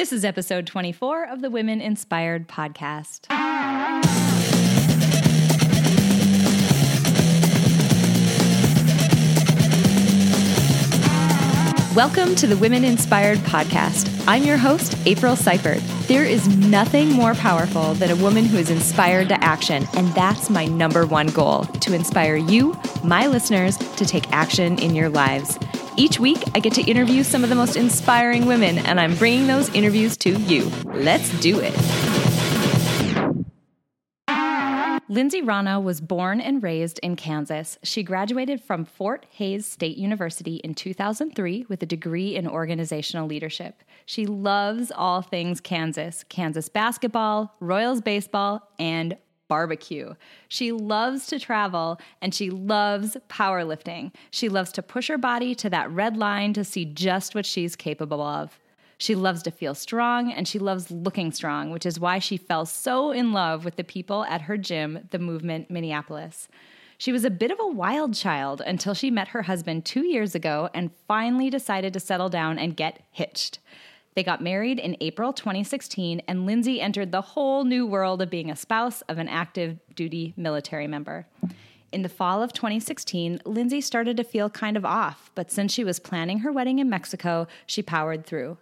This is episode 24 of the Women Inspired podcast. Welcome to the Women Inspired podcast. I'm your host, April Seifert. There is nothing more powerful than a woman who is inspired to action, and that's my number one goal to inspire you, my listeners, to take action in your lives. Each week, I get to interview some of the most inspiring women, and I'm bringing those interviews to you. Let's do it. Lindsay Rana was born and raised in Kansas. She graduated from Fort Hays State University in 2003 with a degree in organizational leadership. She loves all things Kansas Kansas basketball, Royals baseball, and barbecue. She loves to travel and she loves powerlifting. She loves to push her body to that red line to see just what she's capable of. She loves to feel strong and she loves looking strong, which is why she fell so in love with the people at her gym, the Movement Minneapolis. She was a bit of a wild child until she met her husband two years ago and finally decided to settle down and get hitched. They got married in April 2016, and Lindsay entered the whole new world of being a spouse of an active duty military member. In the fall of 2016, Lindsay started to feel kind of off, but since she was planning her wedding in Mexico, she powered through.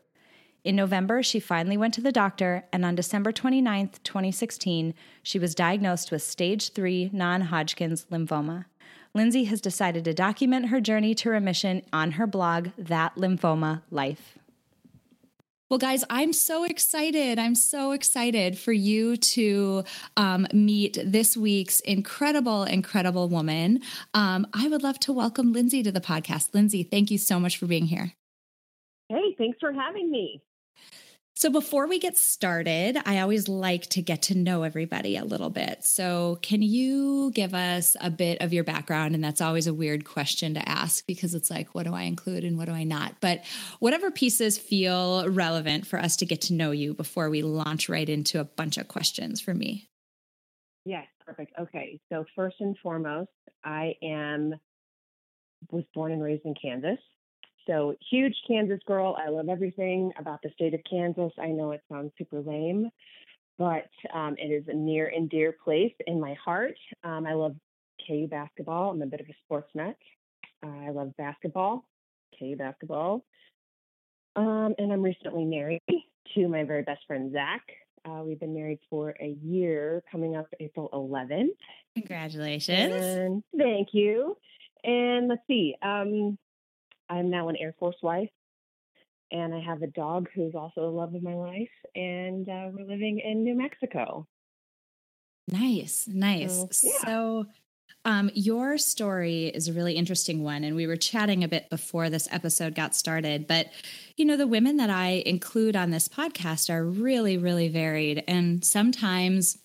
In November, she finally went to the doctor, and on December 29, 2016, she was diagnosed with stage 3 non Hodgkin's lymphoma. Lindsay has decided to document her journey to remission on her blog, That Lymphoma Life. Well, guys, I'm so excited. I'm so excited for you to um, meet this week's incredible, incredible woman. Um, I would love to welcome Lindsay to the podcast. Lindsay, thank you so much for being here. Hey, thanks for having me. So, before we get started, I always like to get to know everybody a little bit. So, can you give us a bit of your background? And that's always a weird question to ask because it's like, what do I include and what do I not? But whatever pieces feel relevant for us to get to know you before we launch right into a bunch of questions for me. Yes, perfect. Okay. So, first and foremost, I am was born and raised in Kansas. So, huge Kansas girl. I love everything about the state of Kansas. I know it sounds super lame, but um, it is a near and dear place in my heart. Um, I love KU basketball. I'm a bit of a sports nut. Uh, I love basketball, KU basketball. Um, and I'm recently married to my very best friend, Zach. Uh, we've been married for a year, coming up April 11th. Congratulations. And thank you. And let's see. Um, I'm now an Air Force wife, and I have a dog who's also the love of my life, and uh, we're living in New Mexico. Nice, nice. So, yeah. so um, your story is a really interesting one, and we were chatting a bit before this episode got started. But you know, the women that I include on this podcast are really, really varied, and sometimes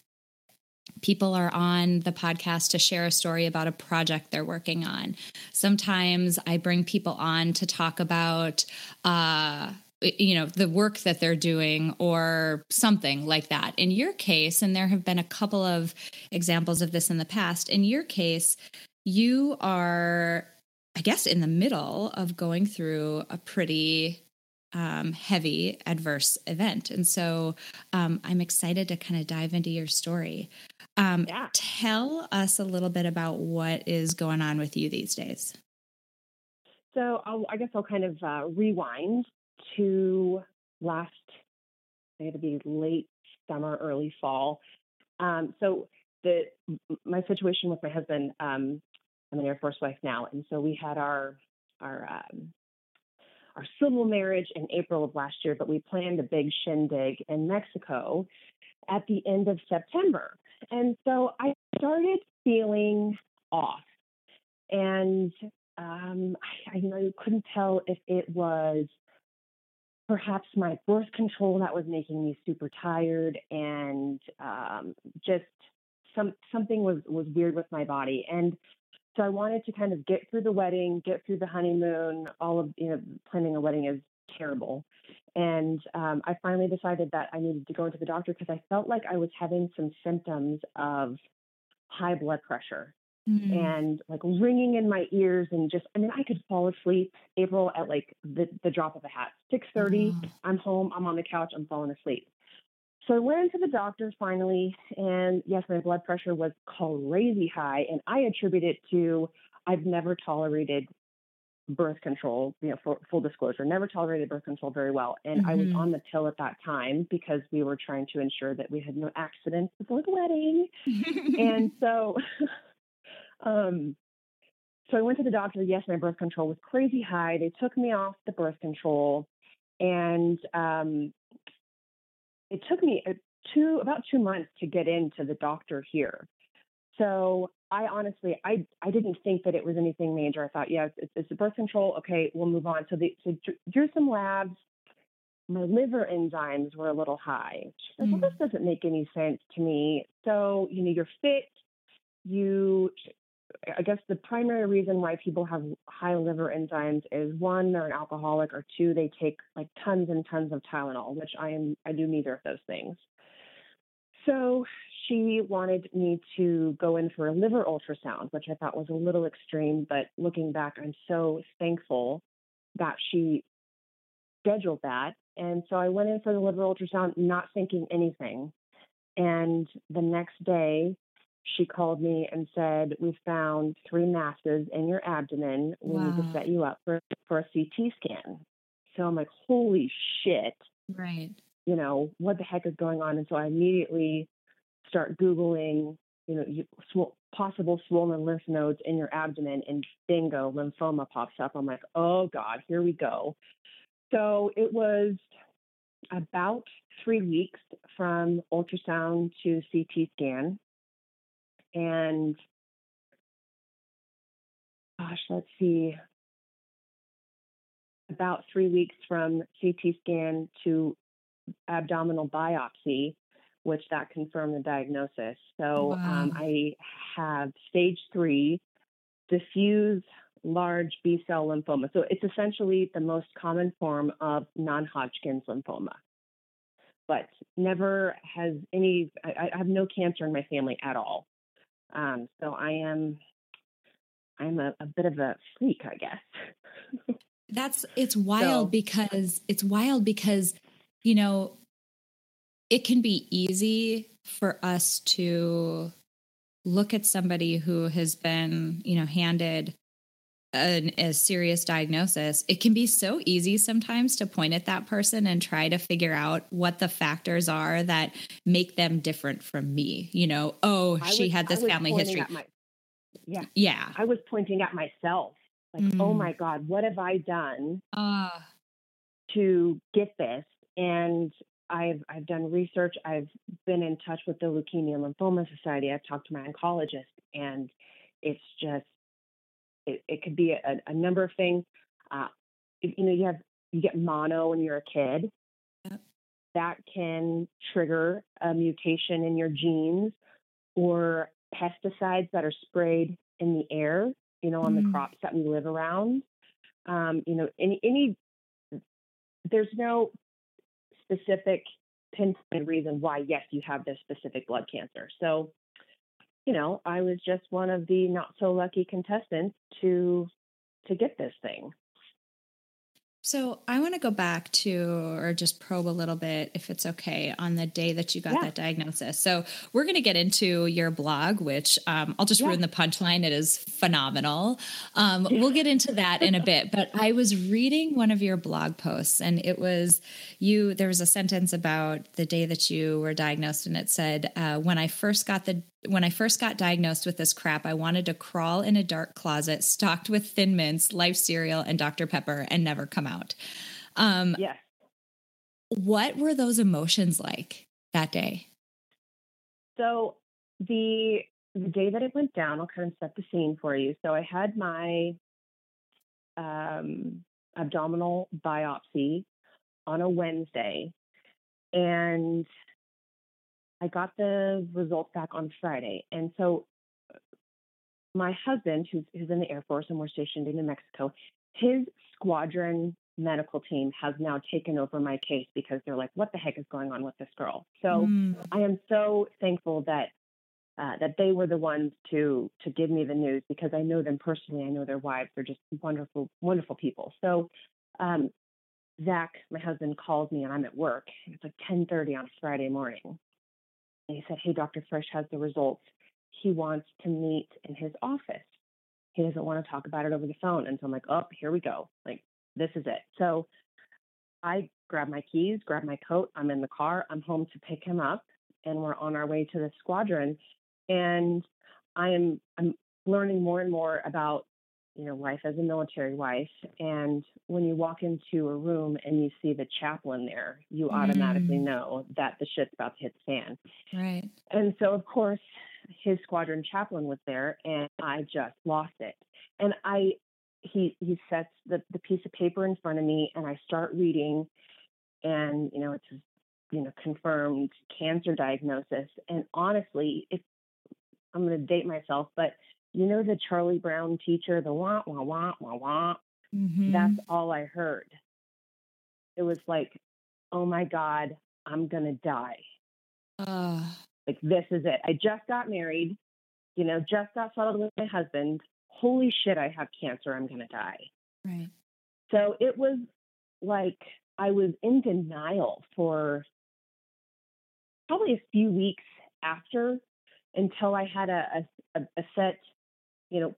people are on the podcast to share a story about a project they're working on. Sometimes I bring people on to talk about, uh, you know, the work that they're doing or something like that. In your case, and there have been a couple of examples of this in the past, in your case, you are, I guess, in the middle of going through a pretty um, heavy adverse event. And so um, I'm excited to kind of dive into your story. Um, yeah. Tell us a little bit about what is going on with you these days. So I'll, i guess I'll kind of uh, rewind to last, I had to be late summer, early fall. Um, so the my situation with my husband, um, I'm an Air Force wife now, and so we had our our um, our civil marriage in April of last year, but we planned a big shindig in Mexico at the end of September. And so I started feeling off. And um, I, I you know, couldn't tell if it was perhaps my birth control that was making me super tired and um, just some something was was weird with my body and so I wanted to kind of get through the wedding, get through the honeymoon. All of you know, planning a wedding is terrible, and um, I finally decided that I needed to go into the doctor because I felt like I was having some symptoms of high blood pressure. mm. and like ringing in my ears and just I mean I could fall asleep April at like the, the drop of a hat. 6:30, oh. I'm home, I'm on the couch, I'm falling asleep. So I went into the doctor finally, and yes, my blood pressure was crazy high, and I attribute it to I've never tolerated birth control, you know, for full disclosure, never tolerated birth control very well. And mm-hmm. I was mm-hmm. on the pill at that time because we were trying to ensure that we had no accidents before the wedding. and so, um, so I went to the doctor. Yes, my birth control was crazy high. They took me off the birth control, and um, it took me uh, two about two months to get into the doctor here. So I honestly, I I didn't think that it was anything major. I thought, yeah, it's, it's a birth control. Okay, we'll move on. So they so drew some labs. My liver enzymes were a little high. Like, mm. well, this doesn't make any sense to me. So you know, you're fit. You, I guess the primary reason why people have high liver enzymes is one, they're an alcoholic, or two, they take like tons and tons of Tylenol, which I am. I do neither of those things. So she wanted me to go in for a liver ultrasound, which I thought was a little extreme. But looking back, I'm so thankful that she scheduled that. And so I went in for the liver ultrasound, not thinking anything. And the next day, she called me and said, We found three masses in your abdomen. We wow. need to set you up for, for a CT scan. So I'm like, Holy shit. Right. You know, what the heck is going on? And so I immediately start Googling, you know, you, sw- possible swollen lymph nodes in your abdomen, and bingo, lymphoma pops up. I'm like, oh God, here we go. So it was about three weeks from ultrasound to CT scan. And gosh, let's see, about three weeks from CT scan to abdominal biopsy which that confirmed the diagnosis. So um, wow. um, I have stage three diffuse large B cell lymphoma. So it's essentially the most common form of non Hodgkin's lymphoma. But never has any, I, I, have no cancer in my family at all. Um, so I am, I'm a, a bit of a freak, I guess. That's, it's wild so, because, it's wild because, you know, it can be easy for us to look at somebody who has been, you know, handed an, a serious diagnosis, it can be so easy sometimes to point at that person and try to figure out what the factors are that make them different from me. You know, oh, I she was, had this family history. My, yeah. Yeah. I was pointing at myself like, mm. oh my God, what have I done uh. to get this? And I've I've done research. I've been in touch with the Leukemia Lymphoma Society. I've talked to my oncologist, and it's just it, it could be a, a, number of things. Uh, you know, you have you get mono when you're a kid. Yep. That can trigger a mutation in your genes, or pesticides that are sprayed in the air. You know, on mm. the crops that we live around. Um, you know, any any there's no specific pinpoint reason why, yes, you have this specific blood cancer. So, you know, I was just one of the not so lucky contestants to to get this thing. So I want to go back to, or just probe a little bit, if it's okay, on the day that you got yeah. that diagnosis. So we're going to get into your blog, which um, I'll just yeah. ruin the punchline. It is phenomenal. Um, we'll get into that in a bit. But I was reading one of your blog posts, and it was you. There was a sentence about the day that you were diagnosed, and it said, uh, "When I first got the when I first got diagnosed with this crap, I wanted to crawl in a dark closet stocked with Thin Mints, Life cereal, and Dr. Pepper and never come out. Um, yes. What were those emotions like that day? So the the day that it went down, I'll kind of set the scene for you. So I had my um, abdominal biopsy on a Wednesday, and I got the results back on Friday. And so my husband, who's, who's in the Air Force and we're stationed in New Mexico, his squadron medical team has now taken over my case because they're like, what the heck is going on with this girl? So mm. I am so thankful that uh, that they were the ones to to give me the news because I know them personally. I know their wives. They're just wonderful, wonderful people. So um, Zach, my husband, calls me and I'm at work. It's like 10:30 on a Friday morning, he said, "Hey, Dr. Frisch has the results. He wants to meet in his office. He doesn't want to talk about it over the phone." And so I'm like, "Oh, here we go. Like this is it." So I grab my keys, grab my coat. I'm in the car. I'm home to pick him up, and we're on our way to the squadron and I am I'm learning more and more about you know life as a military wife and when you walk into a room and you see the chaplain there you automatically Mm, know that the shit's about to hit the fan. Right. and so of course his squadron chaplain was there and i just lost it. And i he he sets the, the piece of paper in front of me and i start reading and you know it's you know confirmed cancer diagnosis. And honestly it I'm going to date myself, but you know the Charlie Brown teacher, the wah wah wah wah wah. That's Mm-hmm. all I heard. It was like, oh my God, I'm going to die. Oh, Like this is it. I just got married, you know, just got settled with my husband. Holy shit, I have cancer. I'm going to die. right. So it was like I was in denial for probably a few weeks after until I had a, a, a set, you know,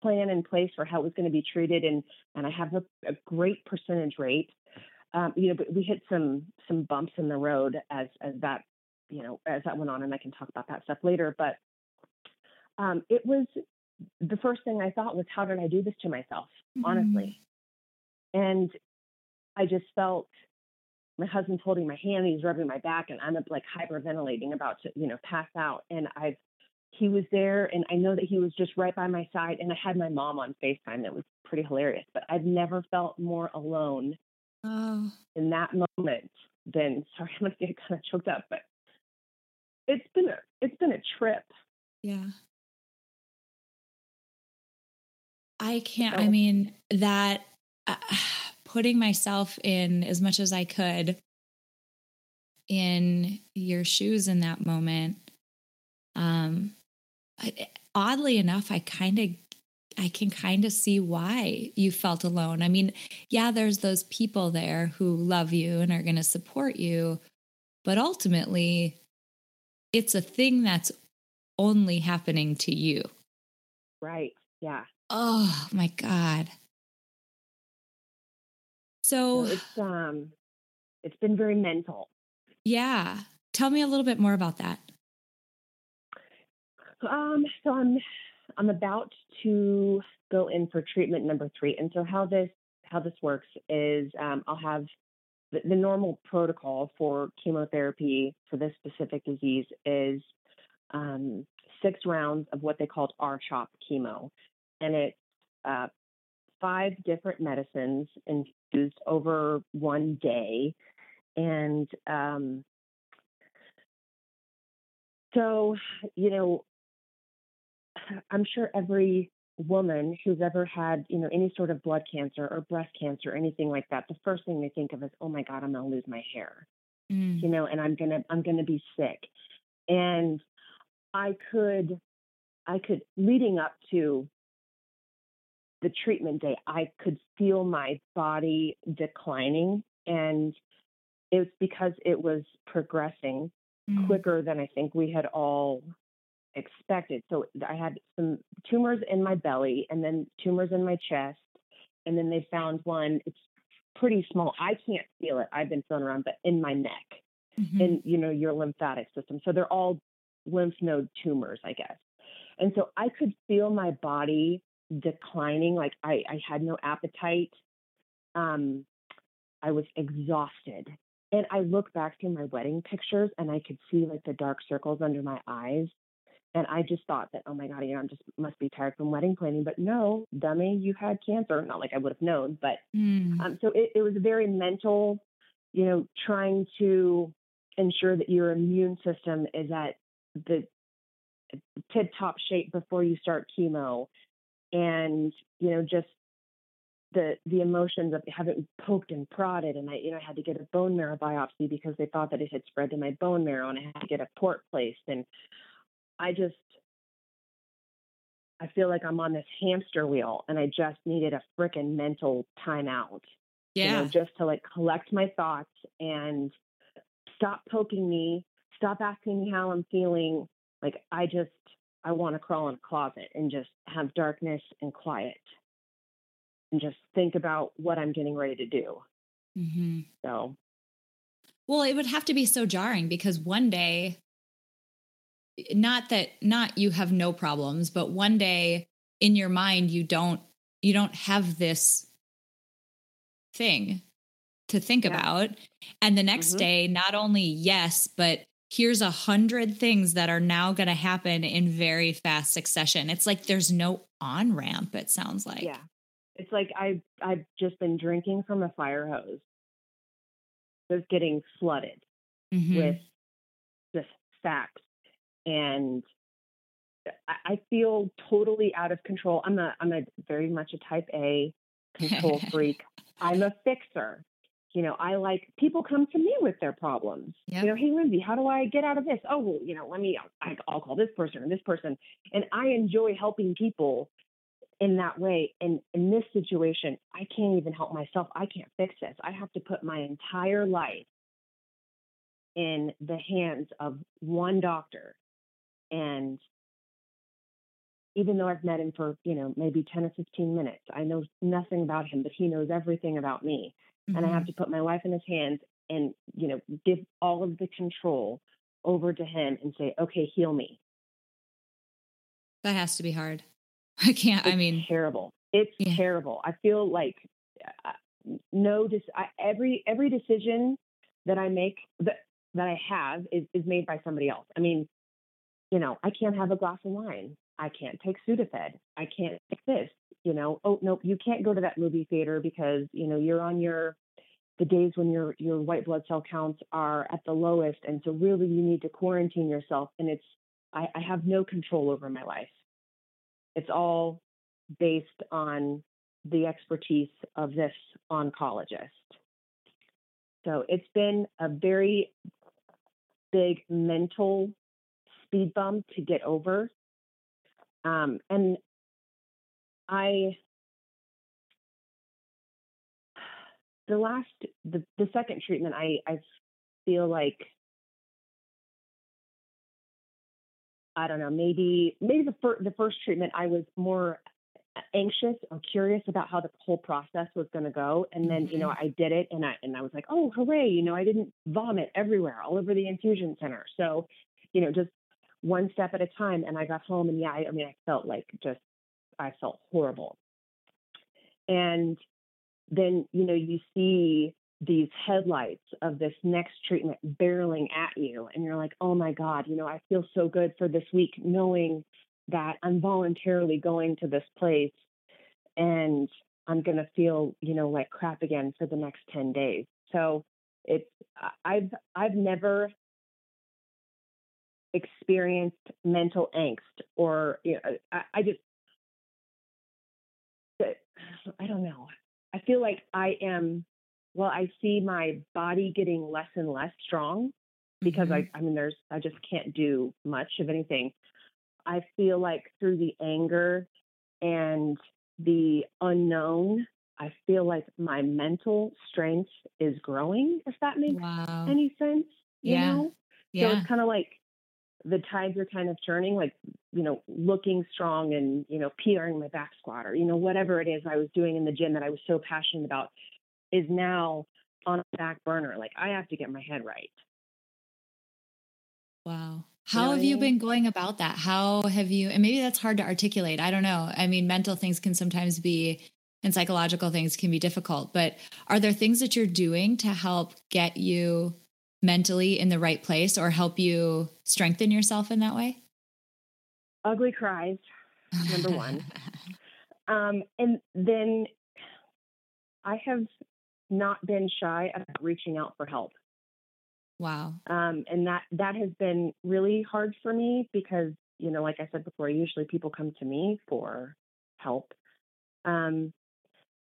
plan in place for how it was going to be treated, and and I have a, a great percentage rate. Um, you know, but we hit some some bumps in the road as as that you know as that went on, and I can talk about that stuff later. But um, it was the first thing I thought was, how did I do this to myself? Mhm. Honestly, and I just felt my husband's holding my hand, he's rubbing my back, and I'm like hyperventilating, about to, you know, pass out. And I've, he was there, and I know that he was just right by my side. And I had my mom on FaceTime. That was pretty hilarious. But I've never felt more alone Oh, in that moment than. Sorry, I'm gonna get kind of choked up, but it's been a it's been a trip. yeah. I can't, I mean, that uh, putting myself in as much as I could in your shoes in that moment. Um, I, oddly enough, I kind of, I can kind of see why you felt alone. I mean, yeah, there's those people there who love you and are going to support you, but ultimately, it's a thing that's only happening to you. right, yeah. Oh my God. So So, it's um it's been very mental. yeah, tell me a little bit more about that. Um, so I'm I'm about to go in for treatment number three, and so how this how this works is um, I'll have the, the normal protocol for chemotherapy for this specific disease is um, six rounds of what they called R-CHOP chemo, and it's uh, five different medicines infused over one day, and um, so you know I'm sure every woman who's ever had, you know, any sort of blood cancer or breast cancer or anything like that, the first thing they think of is, oh my God, I'm gonna lose my hair, Mm, you know, and I'm gonna I'm gonna be sick. And I could I could leading up to the treatment day, I could feel my body declining and it's because it was progressing mm, quicker than I think we had all expected. So I had some tumors in my belly and then tumors in my chest. And then they found one, it's pretty small. I can't feel it. I've been feeling around, but in my neck mhm. in, you know, your lymphatic system. So they're all lymph node tumors, I guess. And so I could feel my body declining. Like I, I had no appetite. Um, I was exhausted. And I look back through my wedding pictures and I could see like the dark circles under my eyes. And I just thought that, oh my God, you know, I just must be tired from wedding planning. But no, dummy, you had cancer. Not like I would have known, but Mm, um, so it, it was a very mental, you know, trying to ensure that your immune system is at the tip top shape before you start chemo. And, you know, just the the emotions of having poked and prodded and I you know I had to get a bone marrow biopsy because they thought that it had spread to my bone marrow and I had to get a port placed and I just I feel like I'm on this hamster wheel and I just needed a freaking mental timeout. Yeah. You know, just to like collect my thoughts and stop poking me, stop asking me how I'm feeling. Like I just I want to crawl in a closet and just have darkness and quiet and just think about what I'm getting ready to do. Mm-hmm. So, well, it would have to be so jarring because one day, not that not you have no problems, but one day in your mind you don't you don't have this thing to think yeah. about, and the next mm-hmm. day, not only yes, but here's a hundred things that are now going to happen in very fast succession. It's like there's no on ramp. It sounds like. Yeah, it's like I I've just been drinking from a fire hose, just getting flooded mm-hmm. with just facts, and I, I feel totally out of control. I'm a I'm a very much a Type A control freak. I'm a fixer you know, I like people come to me with their problems. Yep. You know, hey Lindsay, how do I get out of this? Oh, well, you know, let me. I, I'll call this person or this person, and I enjoy helping people in that way. And in this situation, I can't even help myself. I can't fix this. I have to put my entire life in the hands of one doctor, and even though I've met him for, you know, maybe 10 or 15 minutes, I know nothing about him, but he knows everything about me mm-hmm. and I have mm-hmm. to put my life in his hands and you know give all of the control over to him and say, okay, heal me. That has to be hard. I can't. It's I mean, terrible. It's yeah. terrible. I feel like uh, no, dis- I, every every decision that I make that that I have is is made by somebody else. I mean, you know, I can't have a glass of wine. I can't take Sudafed. I can't take this you know, oh nope, you can't go to that movie theater because you know you're on your the days when your your white blood cell counts are at the lowest, and so really you need to quarantine yourself. And it's I, I have no control over my life. It's all based on the expertise of this oncologist. So it's been a very big mental speed bump to get over. Um, and I the last the, the second treatment I I feel like I don't know maybe maybe the first the first treatment I was more anxious or curious about how the whole process was going to go and then you know mm-hmm. I did it and I and I was like oh hooray you know I didn't vomit everywhere all over the infusion center so you know just one step at a time and I got home and yeah I, I mean I felt like just I felt horrible. And then, you know, you see these headlights of this next treatment barreling at you, and you're like, oh my God, you know, I feel so good for this week knowing that I'm voluntarily going to this place and I'm going to feel, you know, like crap again for the next 10 days. So it's, I've, I've never experienced mental angst or, you know, I, I just, I don't know. I feel like I am, well, I see my body getting less and less strong because mm-hmm. I, I mean, there's, I just can't do much of anything. I feel like through the anger and the unknown, I feel like my mental strength is growing, if that makes wow. any sense. yeah. Know? Yeah. So it's kind of like the tides are kind of turning, like, you know, looking strong and, you know, PRing my back squat or, you know, whatever it is I was doing in the gym that I was so passionate about is now on a back burner. Like I have to get my head right. Wow. How you know have you been going about that? How have you, and maybe that's hard to articulate. I don't know. I mean, mental things can sometimes be, and psychological things can be difficult, but are there things that you're doing to help get you mentally in the right place or help you strengthen yourself in that way? Ugly cries, number one. um, and then I have not been shy about reaching out for help. Wow. Um, and that that has been really hard for me because you know, like I said before, usually people come to me for help. Um,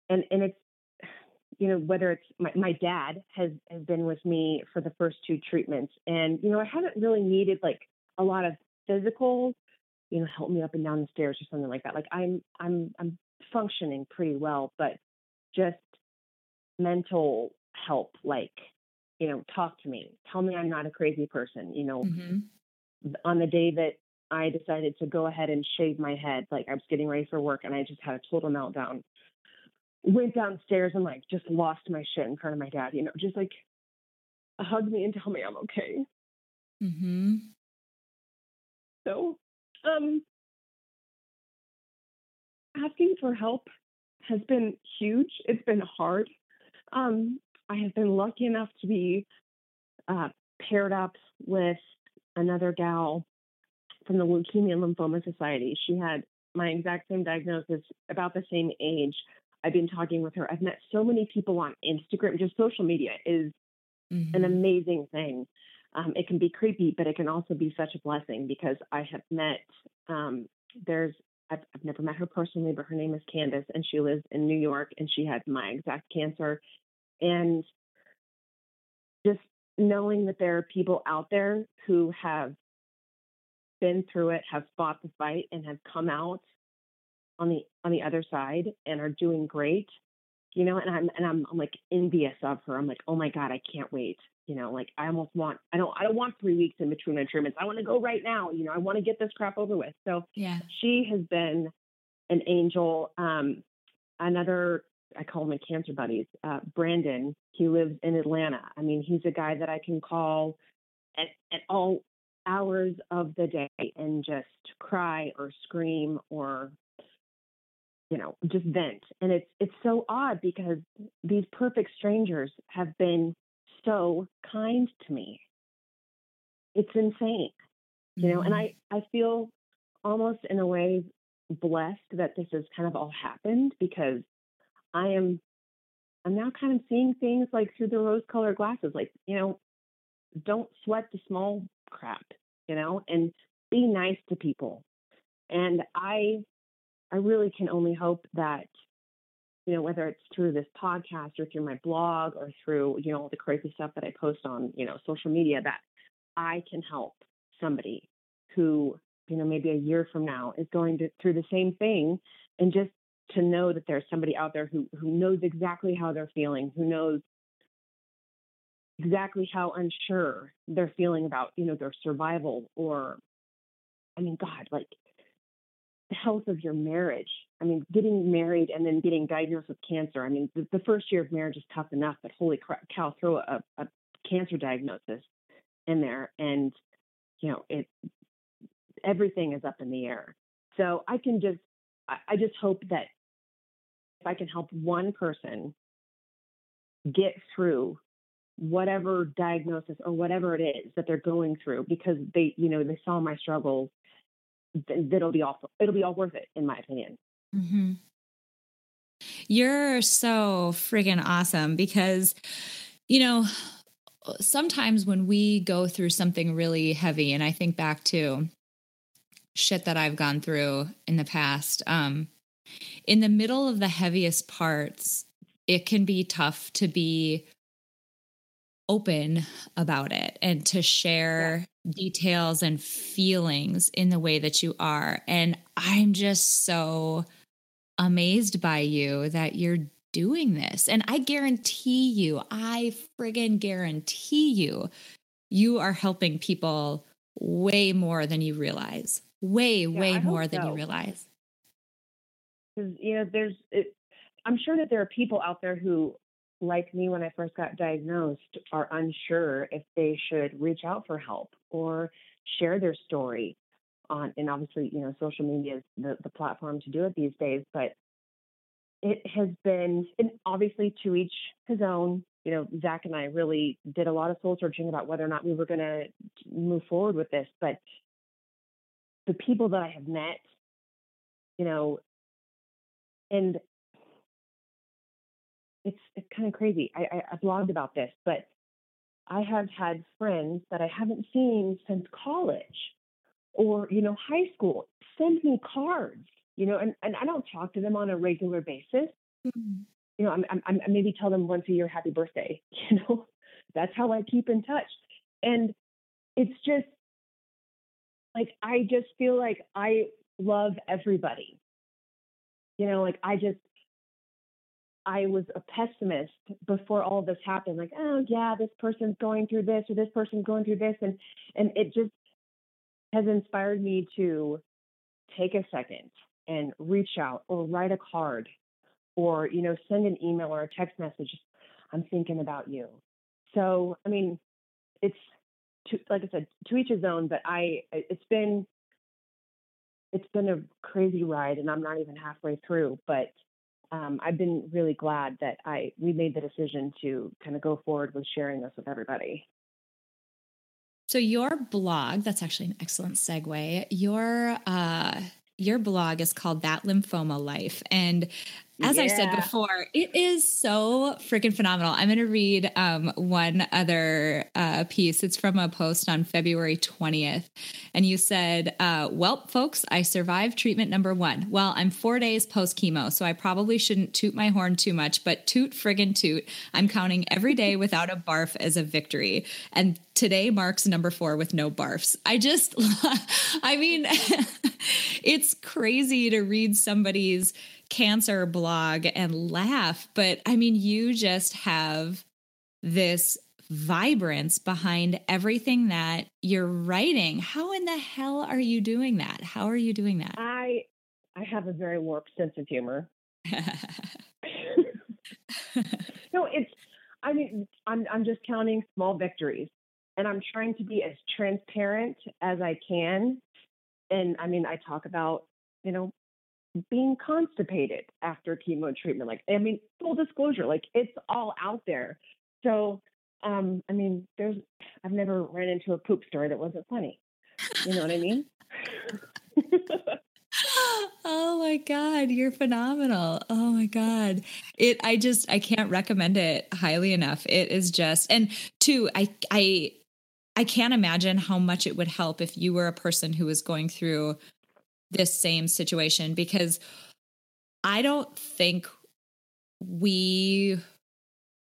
and and it's you know, whether it's my, my dad has, has been with me for the first two treatments. And, you know, I haven't really needed like a lot of physical, you know, help me up and down the stairs or something like that. Like I'm I'm I'm functioning pretty well, but just mental help, like, you know, talk to me. Tell me I'm not a crazy person, you know. Mm-hmm. On the day that I decided to go ahead and shave my head, like I was getting ready for work and I just had a total meltdown. Went downstairs and like just lost my shit in front of my dad, you know, just like hug me and tell me I'm okay. Mm-hmm. So, um, asking for help has been huge. It's been hard. Um, I have been lucky enough to be uh, paired up with another gal from the Leukemia and Lymphoma Society. She had my exact same diagnosis, about the same age. I've been talking with her. I've met so many people on Instagram. Just social media is mm-hmm. an amazing thing. Um, it can be creepy, but it can also be such a blessing because I have met. Um, there's I've, I've never met her personally, but her name is Candace, and she lives in New York, and she had my exact cancer, and just knowing that there are people out there who have been through it, have fought the fight, and have come out on the on the other side and are doing great you know and i'm and I'm, I'm like envious of her. I'm like oh my god i can't wait you know like i almost want i don't i don't want three weeks in between my treatments. I want to go right now you know i want to get this crap over with. So yeah. she has been an angel um another i call him my cancer buddies uh brandon he lives in atlanta. I mean he's a guy that i can call at, at all hours of the day and just cry or scream or you know just vent. And it's it's so odd because these perfect strangers have been so kind to me. It's insane you know mm-hmm. and i i feel almost in a way blessed that this has kind of all happened because i am i'm now kind of seeing things like through the rose colored glasses like you know don't sweat the small crap you know and be nice to people. And i I really can only hope that, you know, whether it's through this podcast or through my blog or through, you know, all the crazy stuff that I post on, you know, social media, that I can help somebody who, you know, maybe a year from now is going to, through the same thing and just to know that there's somebody out there who who knows exactly how they're feeling, who knows exactly how unsure they're feeling about, you know, their survival or I mean, God, like the health of your marriage. I mean, getting married and then getting diagnosed with cancer. I mean, the, the first year of marriage is tough enough, but holy cow, throw a, a cancer diagnosis in there, and you know, it everything is up in the air. So I can just, I, I just hope that if I can help one person get through whatever diagnosis or whatever it is that they're going through because they you know they saw my struggles that'll be all it'll be all worth it in my opinion. Mm-hmm. You're so friggin' awesome because you know sometimes when we go through something really heavy and I think back to shit that I've gone through in the past um in the middle of the heaviest parts it can be tough to be open about it and to share. Details and feelings in the way that you are. And I'm just so amazed by you that you're doing this. And I guarantee you, I friggin' guarantee you, you are helping people way more than you realize. Way, yeah, way more than you realize. Because, you know, there's, it, I'm sure that there are people out there who like me when I first got diagnosed, are unsure if they should reach out for help or share their story on, and obviously, you know, social media is the, the platform to do it these days, but it has been, and obviously to each his own, you know, Zach and I really did a lot of soul searching about whether or not we were going to move forward with this, but the people that I have met, you know, and it's it's kind of crazy. I, I, I blogged about this, but I have had friends that I haven't seen since college or you know high school send me cards, you know, and, and I don't talk to them on a regular basis. Mm-hmm. You know, I'm, I'm, I'm maybe tell them once a year happy birthday. You know, that's how I keep in touch, and it's just like I just feel like I love everybody. You know, like I just I was a pessimist before all this happened. Like, oh yeah, this person's going through this or this person's going through this, and and it just has inspired me to take a second and reach out or write a card or you know send an email or a text message i'm thinking about you so i mean it's to, like i said to each his own but i it's been it's been a crazy ride and i'm not even halfway through but um, i've been really glad that i we made the decision to kind of go forward with sharing this with everybody so your blog, that's actually an excellent segue. Your uh your blog is called That Lymphoma Life. And as yeah. I said before, it is so freaking phenomenal. I'm going to read um, one other uh, piece. It's from a post on February 20th. And you said, uh, Well, folks, I survived treatment number one. Well, I'm four days post chemo, so I probably shouldn't toot my horn too much, but toot friggin' toot. I'm counting every day without a barf as a victory. And today marks number four with no barfs. I just, I mean, it's crazy to read somebody's cancer blog and laugh. But I mean, you just have this vibrance behind everything that you're writing. How in the hell are you doing that? How are you doing that? I I have a very warped sense of humor. no, it's I mean, I'm I'm just counting small victories and I'm trying to be as transparent as I can. And I mean, I talk about, you know, being constipated after chemo treatment. Like, I mean, full disclosure, like it's all out there. So, um, I mean, there's, I've never ran into a poop story that wasn't funny. You know what I mean? oh my god you're phenomenal oh my god it i just i can't recommend it highly enough it is just and two i i i can't imagine how much it would help if you were a person who was going through this same situation because I don't think we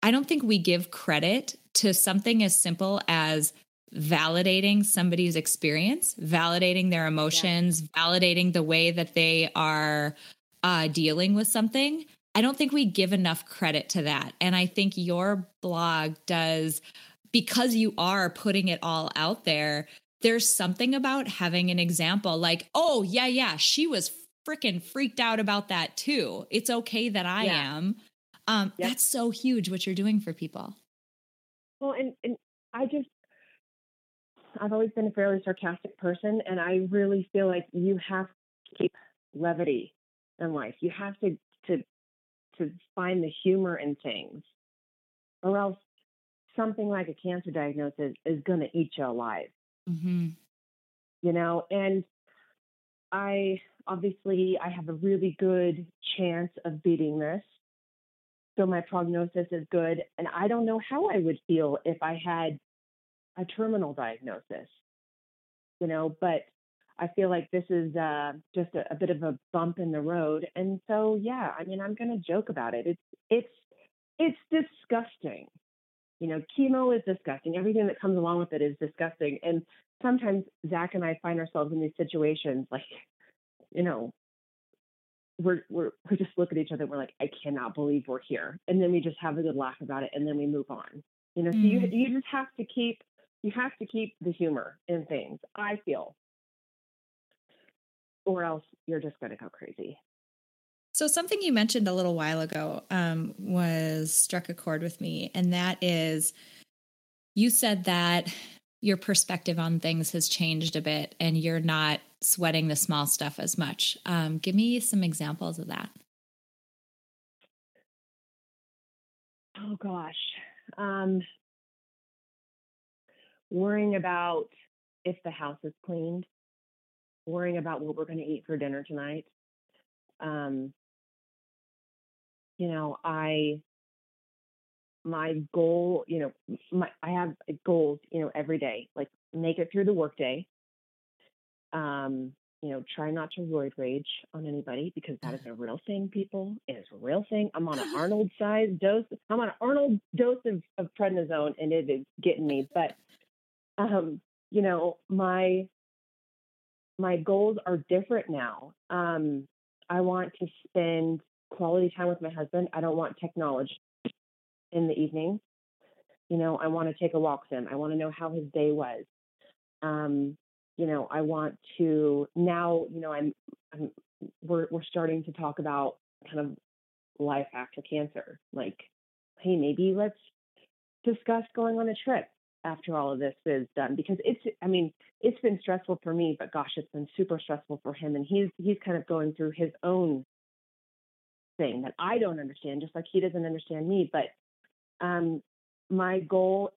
I don't think we give credit to something as simple as validating somebody's experience, validating their emotions, yeah. validating the way that they are uh, dealing with something. I don't think we give enough credit to that. And I think your blog does, because you are putting it all out there, there's something about having an example like, oh, yeah, yeah, she was freaking freaked out about that too. It's okay that I yeah. am. Um, yep. That's so huge what you're doing for people. Well, and, and I just, I've always been a fairly sarcastic person, and I really feel like you have to keep levity in life. You have to to to find the humor in things, or else something like a cancer diagnosis is going to eat you alive. Mm-hmm. You know, and I obviously I have a really good chance of beating this. So my prognosis is good. And I don't know how I would feel if I had a terminal diagnosis, you know, but I feel like this is uh, just a, a, bit of a bump in the road. And so, yeah, I mean, I'm going to joke about it. It's, it's, it's disgusting you know, chemo is disgusting. Everything that comes along with it is disgusting. And sometimes Zach and I find ourselves in these situations like, you know, we're, we're we just look at each other and we're like, I cannot believe we're here. And then we just have a good laugh about it and then we move on. You know, mm. so you mm. you just have to keep you have to keep the humor in things, I feel. Or else you're just gonna go crazy. So, something you mentioned a little while ago um, was struck a chord with me, and that is you said that your perspective on things has changed a bit and you're not sweating the small stuff as much. Um, give me some examples of that. Oh, gosh. Um, worrying about if the house is cleaned, worrying about what we're going to eat for dinner tonight. Um, you know, I my goal, you know, my I have goals, you know, every day, like make it through the workday. Um, you know, try not to roid rage on anybody because that is a real thing, people. It is a real thing. I'm on an Arnold size dose. I'm on an Arnold dose of, of prednisone and it is getting me. But um, you know, my my goals are different now. Um, I want to spend quality time with my husband. I don't want technology in the evening. You know, I want to take a walk with him. I want to know how his day was. Um, you know, I want to now, you know, I'm, I'm we're we're starting to talk about kind of life after cancer. Like, hey, maybe let's discuss going on a trip after all of this is done because it's I mean, it's been stressful for me, but gosh, it's been super stressful for him and he's he's kind of going through his own thing that I don't understand, just like he doesn't understand me. But um my goal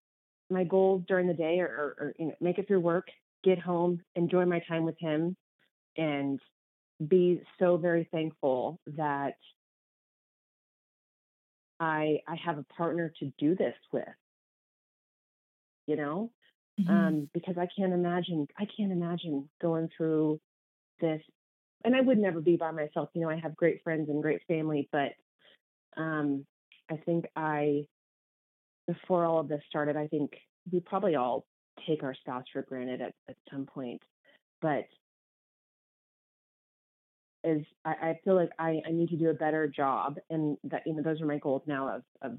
my goals during the day are, are, are you know, make it through work, get home, enjoy my time with him, and be so very thankful that I I have a partner to do this with. You know, mm-hmm. um, because I can't imagine I can't imagine going through this, and I would never be by myself. You know, I have great friends and great family, but um, I think I before all of this started, I think we probably all take our spouse for granted at, at some point, but is I, I feel like I, I need to do a better job and that you know those are my goals now of of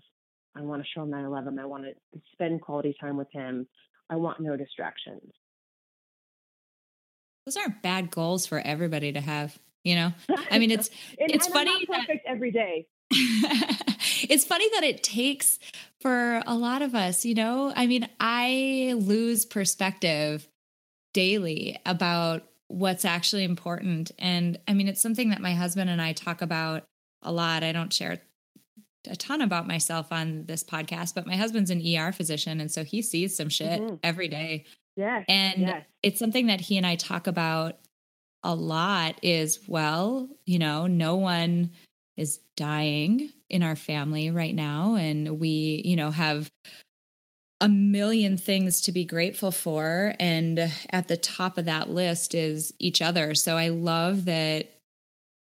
I want to show him that I love him. I want to spend quality time with him. I want no distractions. Those aren't bad goals for everybody to have, you know? I mean it's it's funny perfect that, every day. it's funny that it takes for a lot of us, you know? I mean, I lose perspective daily about what's actually important. And I mean, it's something that my husband and I talk about a lot. I don't share a ton about myself on this podcast, but my husband's an ER physician. And so he sees some shit mm-hmm. every day. Yeah. And yes. it's something that he and I talk about a lot is well, you know, no one is dying in our family right now. And we, you know, have a million things to be grateful for. And at the top of that list is each other. So I love that.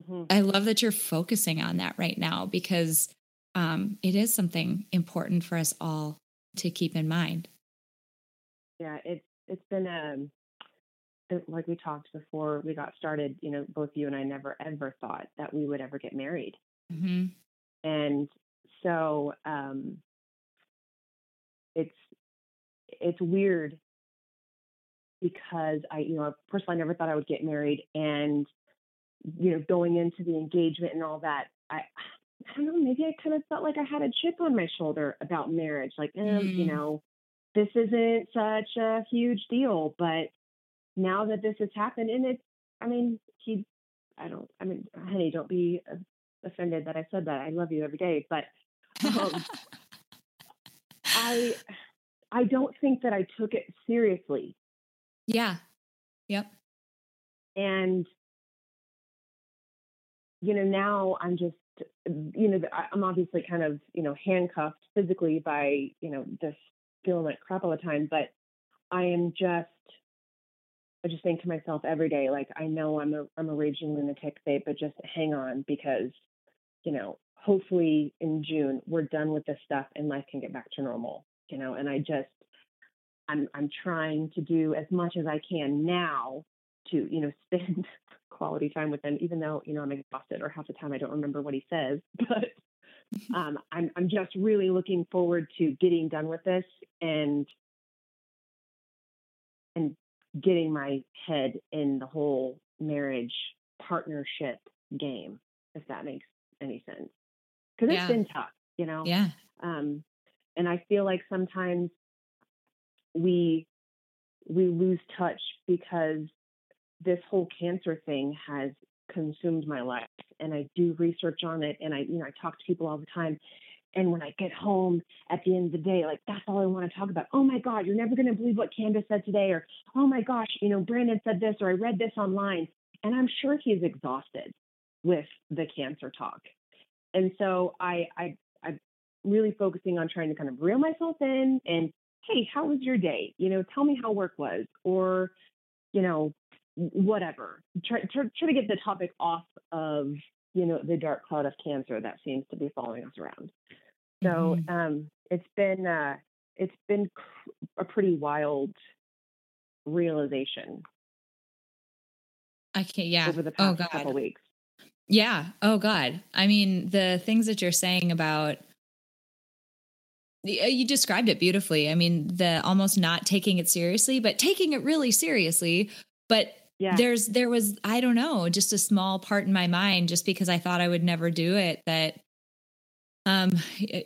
Mm-hmm. I love that you're focusing on that right now because um, it is something important for us all to keep in mind. Yeah, it's it's been um like we talked before we got started. You know, both you and I never ever thought that we would ever get married, mm-hmm. and so um, it's it's weird because I, you know, personally, I never thought I would get married, and you know, going into the engagement and all that, I, I don't know, maybe I kind of felt like I had a chip on my shoulder about marriage, like, eh, mm. you know, this isn't such a huge deal, but now that this has happened, and it's, I mean, he, I don't, I mean, honey, don't be offended that I said that. I love you every day, but um, I I don't think that I took it seriously. Yeah. Yep. And you know, now I'm just you know, I'm obviously kind of, you know, handcuffed physically by, you know, this feeling like crap all the time, but I am just I just think to myself every day, like I know I'm a I'm a raging lunatic, babe, but just hang on because, you know, hopefully in June we're done with this stuff and life can get back to normal you know, and I just I'm I'm trying to do as much as I can now to, you know, spend quality time with him, even though, you know, I'm exhausted or half the time I don't remember what he says. But um, I'm I'm just really looking forward to getting done with this and and getting my head in the whole marriage partnership game, if that makes any sense. Because it's been tough, you know. Yeah. Um, and I feel like sometimes we we lose touch because this whole cancer thing has consumed my life and I do research on it and I you know I talk to people all the time and when I get home at the end of the day like that's all I want to talk about. Oh my god you're never going to believe what Candace said today or oh my gosh you know Brandon said this or I read this online and I'm sure he's exhausted with the cancer talk. And so I I I'm really focusing on trying to kind of reel myself in and hey how was your day? You know tell me how work was or you know whatever try, try, try to get the topic off of you know the dark cloud of cancer that seems to be following us around so mm-hmm. um, it's been uh, it's been a pretty wild realization I can't. Yeah. Over the oh past God. couple weeks. Yeah. Oh God. I mean, the things that you're saying about you described it beautifully. I mean, the almost not taking it seriously, but taking it really seriously. But yeah. there's there was I don't know, just a small part in my mind just because I thought I would never do it that um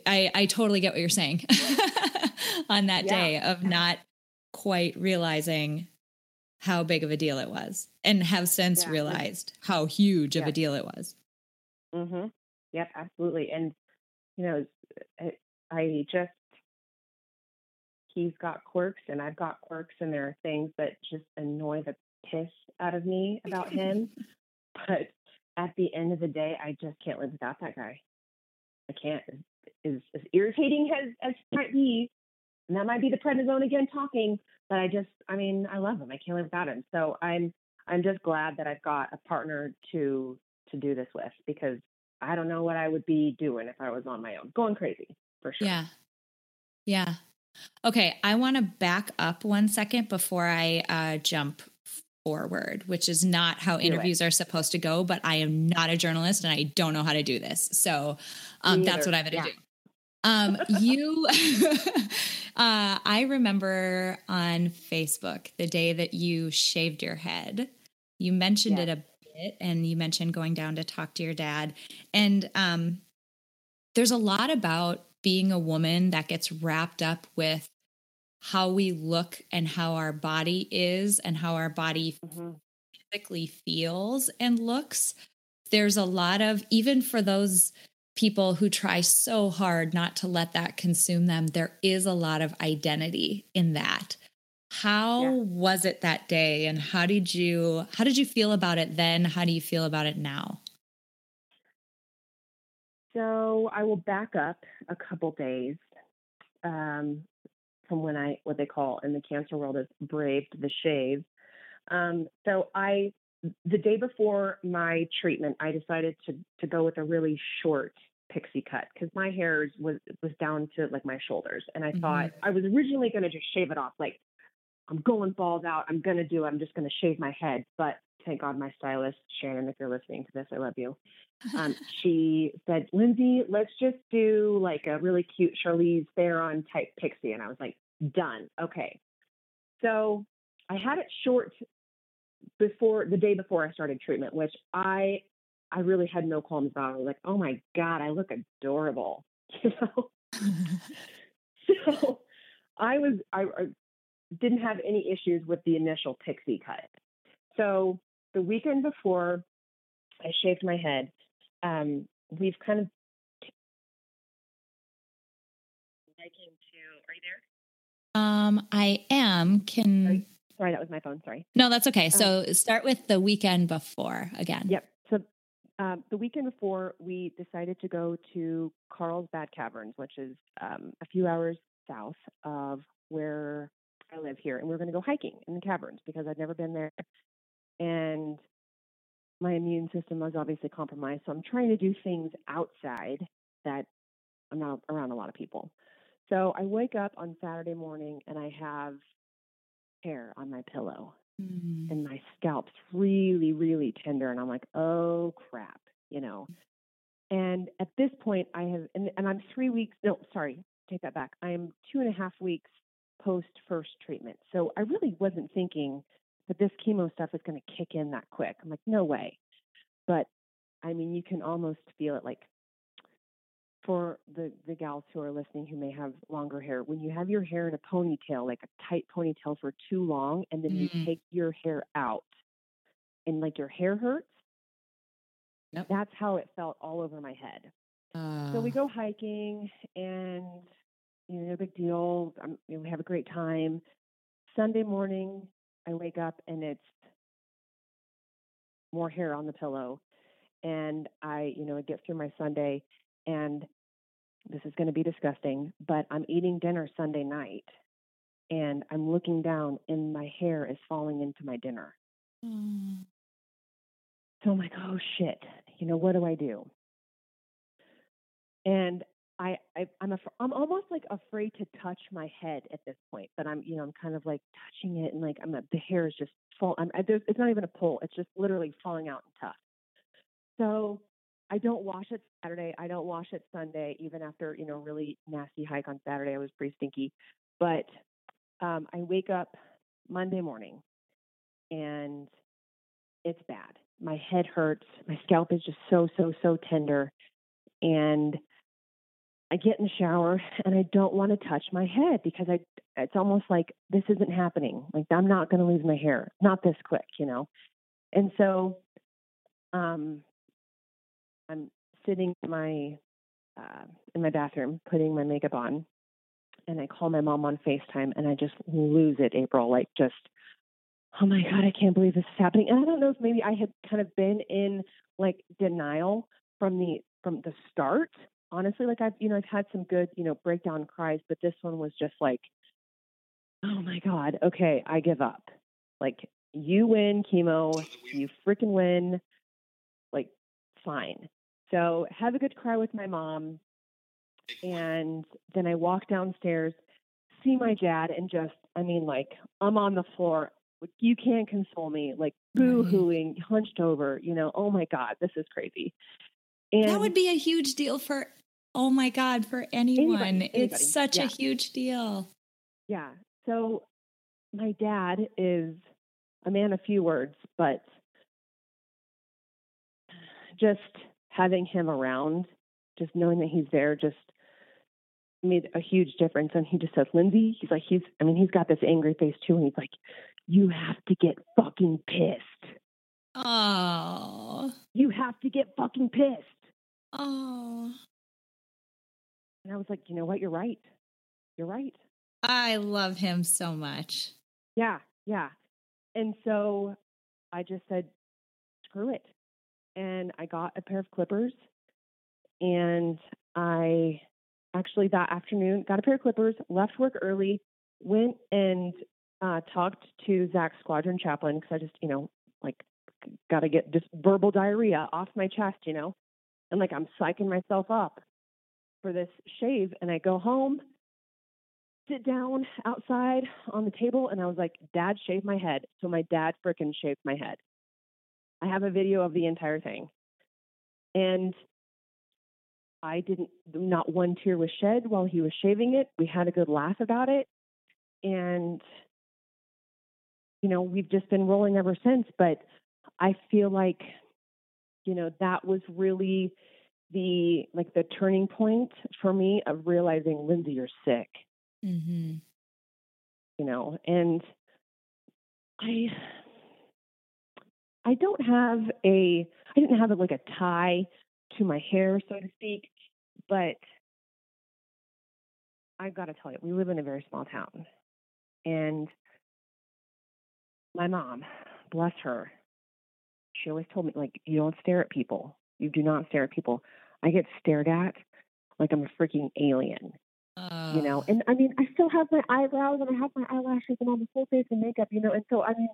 I I totally get what you're saying on that yeah. day of not quite realizing how big of a deal it was and have since yeah. realized how huge of a deal it was. Mhm. Yep, absolutely. And you know, I just he's got quirks and I've got quirks and there are things that just annoy the piss out of me about him. but at the end of the day, I just can't live without that guy. I can't. As, as irritating as as might be, and that might be the prednisone again talking, but I just, I mean, I love him. I can't live without him. So I'm, I'm just glad that I've got a partner to to do this with because I don't know what I would be doing if I was on my own, going crazy for sure. Yeah, yeah. Okay, I want to back up one second before I uh, jump forward, which is not how interviews are supposed to go. But I am not a journalist and I don't know how to do this, so um, that's what I'm going to yeah. do. Um, you, uh, I remember on Facebook the day that you shaved your head. You mentioned it a bit, and you mentioned going down to talk to your dad. And um, there's a lot about being a woman that gets wrapped up with how we look and how our body is and how our body mm-hmm. physically feels and looks. There's a lot of, even for those people who try so hard not to let that consume them, there is a lot of identity in that. How yeah. was it that day and how did you how did you feel about it then? How do you feel about it now? So I will back up a couple days um, from when I what they call in the cancer world is braved the shave. Um, so I the day before my treatment, I decided to to go with a really short pixie cut because my hair was was down to like my shoulders, and I mm-hmm. thought I was originally going to just shave it off. Like I'm going balls out. I'm going to do. it. I'm just going to shave my head. But thank God my stylist Shannon, if you're listening to this, I love you. Um, she said, Lindsay, let's just do like a really cute Charlize Theron type pixie, and I was like, done. Okay. So I had it short before the day before I started treatment, which I I really had no qualms about. I was like, oh my God, I look adorable. You know? so I was I, I didn't have any issues with the initial pixie cut. So the weekend before I shaved my head, um, we've kind of I came to are you there? Um I am. Can Sorry, Sorry that was my phone. Sorry. No, that's okay. So um, start with the weekend before again. Yep. So um, the weekend before, we decided to go to Carlsbad Caverns, which is um, a few hours south of where I live here. And we are going to go hiking in the caverns because I'd never been there. And my immune system was obviously compromised. So I'm trying to do things outside that I'm not around a lot of people. So I wake up on Saturday morning and I have hair on my pillow mm. and my scalp's really, really tender. And I'm like, oh crap, you know. And at this point, I have, and, and I'm three weeks, no, sorry, take that back. I am two and a half weeks post first treatment. So I really wasn't thinking that this chemo stuff is going to kick in that quick. I'm like, no way. But I mean, you can almost feel it like for the the gals who are listening who may have longer hair when you have your hair in a ponytail like a tight ponytail for too long and then mm-hmm. you take your hair out and like your hair hurts yep. that's how it felt all over my head uh. so we go hiking and you know no big deal um, you know, we have a great time sunday morning i wake up and it's more hair on the pillow and i you know I get through my sunday and this is going to be disgusting, but I'm eating dinner Sunday night and I'm looking down and my hair is falling into my dinner. Mm. So I'm like, oh shit, you know, what do I do? And I, I I'm af- I'm almost like afraid to touch my head at this point, but I'm you know I'm kind of like touching it and like I'm the hair is just fall. I'm I, there's, it's not even a pull; it's just literally falling out in tufts. So I don't wash it Saturday. I don't wash it Sunday, even after you know really nasty hike on Saturday. I was pretty stinky, but um, I wake up Monday morning and it's bad. My head hurts. My scalp is just so so so tender, and I get in the shower and I don't want to touch my head because I it's almost like this isn't happening. Like I'm not going to lose my hair, not this quick, you know. And so um I'm sitting in my uh, in my bathroom putting my makeup on and I call my mom on FaceTime and I just lose it, April, like just oh my god, I can't believe this is happening. And I don't know if maybe I had kind of been in like denial from the from the start honestly, like I've, you know, I've had some good, you know, breakdown cries, but this one was just like, oh my God, okay, I give up. Like, you win chemo, you freaking win. Like, fine. So, have a good cry with my mom. And then I walk downstairs, see my dad, and just, I mean, like, I'm on the floor. You can't console me, like boo hooing, hunched over, you know, oh my God, this is crazy. And that would be a huge deal for, oh my God, for anyone. Anybody, anybody. It's such yeah. a huge deal. Yeah. So my dad is a man of few words, but just having him around, just knowing that he's there, just made a huge difference. And he just said, Lindsay, he's like, he's, I mean, he's got this angry face too. And he's like, you have to get fucking pissed. Oh. You have to get fucking pissed. Oh. And I was like, you know what? You're right. You're right. I love him so much. Yeah, yeah. And so I just said, screw it. And I got a pair of clippers and I actually that afternoon got a pair of clippers, left work early, went and uh, talked to Zach's squadron chaplain because I just, you know, like got to get just verbal diarrhea off my chest, you know and like I'm psyching myself up for this shave. And I go home, sit down outside on the table, and I was like, Dad, shave my head. So my dad fricking shaved my head. I have a video of the entire thing. And I didn't, not one tear was shed while he was shaving it. We had a good laugh about it. And, you know, we've just been rolling ever since. But I feel like you know, that was really the like the turning point for me of realizing, Lindsay, you're sick. Mm-hmm. You know, and I I don't have a I didn't have a, like a tie to my hair, so to speak, but I've got to tell you, we live in a very small town, and my mom, bless her, she always told me like you don't stare at people. You do not stare at people. I get stared at like I'm a freaking alien. Uh, you know, and I mean, I still have my eyebrows and I have my eyelashes and all the full face and makeup, you know, and so I mean,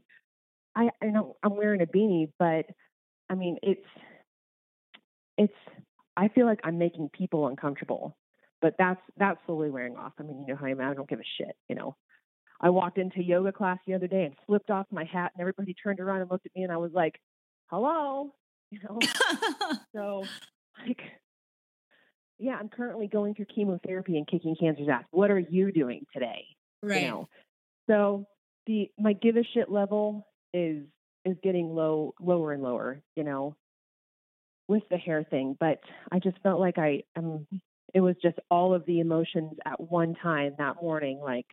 I I know I'm wearing a beanie, but I mean, it's it's I feel like I'm making people uncomfortable, but that's that's slowly wearing off. I mean, you know how I am. I don't give a shit, you know. I walked into yoga class the other day and flipped off my hat, and everybody turned around and looked at me, and I was like, hello, you know. so, like, yeah, I'm currently going through chemotherapy and kicking cancer's ass. What are you doing today? Right. You know? So the my give a shit level is is getting low, lower and lower. You know, with the hair thing. But I just felt like I um it was just all of the emotions at one time that morning. Like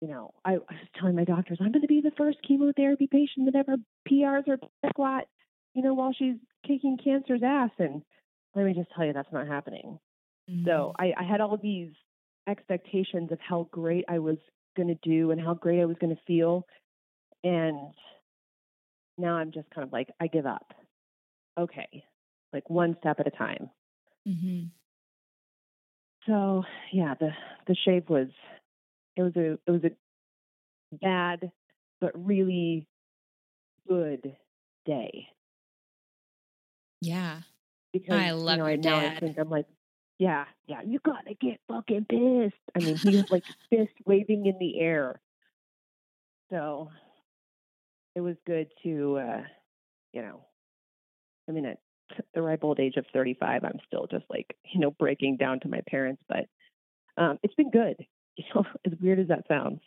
you know, I, I was telling my doctors, I'm going to be the first chemotherapy patient that ever PRs or squat, you know, while she's kicking cancer's ass. And let me just tell you, that's not happening. Mm-hmm. So I, I had all these expectations of how great I was going to do and how great I was going to feel. And now I'm just kind of like, I give up. Okay. Like one step at a time. Mm-hmm. So yeah, the, the shave was it was a it was a bad but really good day. Yeah. Because I love you know, your now dad. I think I'm like, yeah, yeah, you gotta get fucking pissed. I mean, he was like fist waving in the air. So it was good to, uh, you know, I mean, at the ripe old age of 35, I'm still just like, you know, breaking down to my parents, but um, it's been good. You know, as weird as that sounds.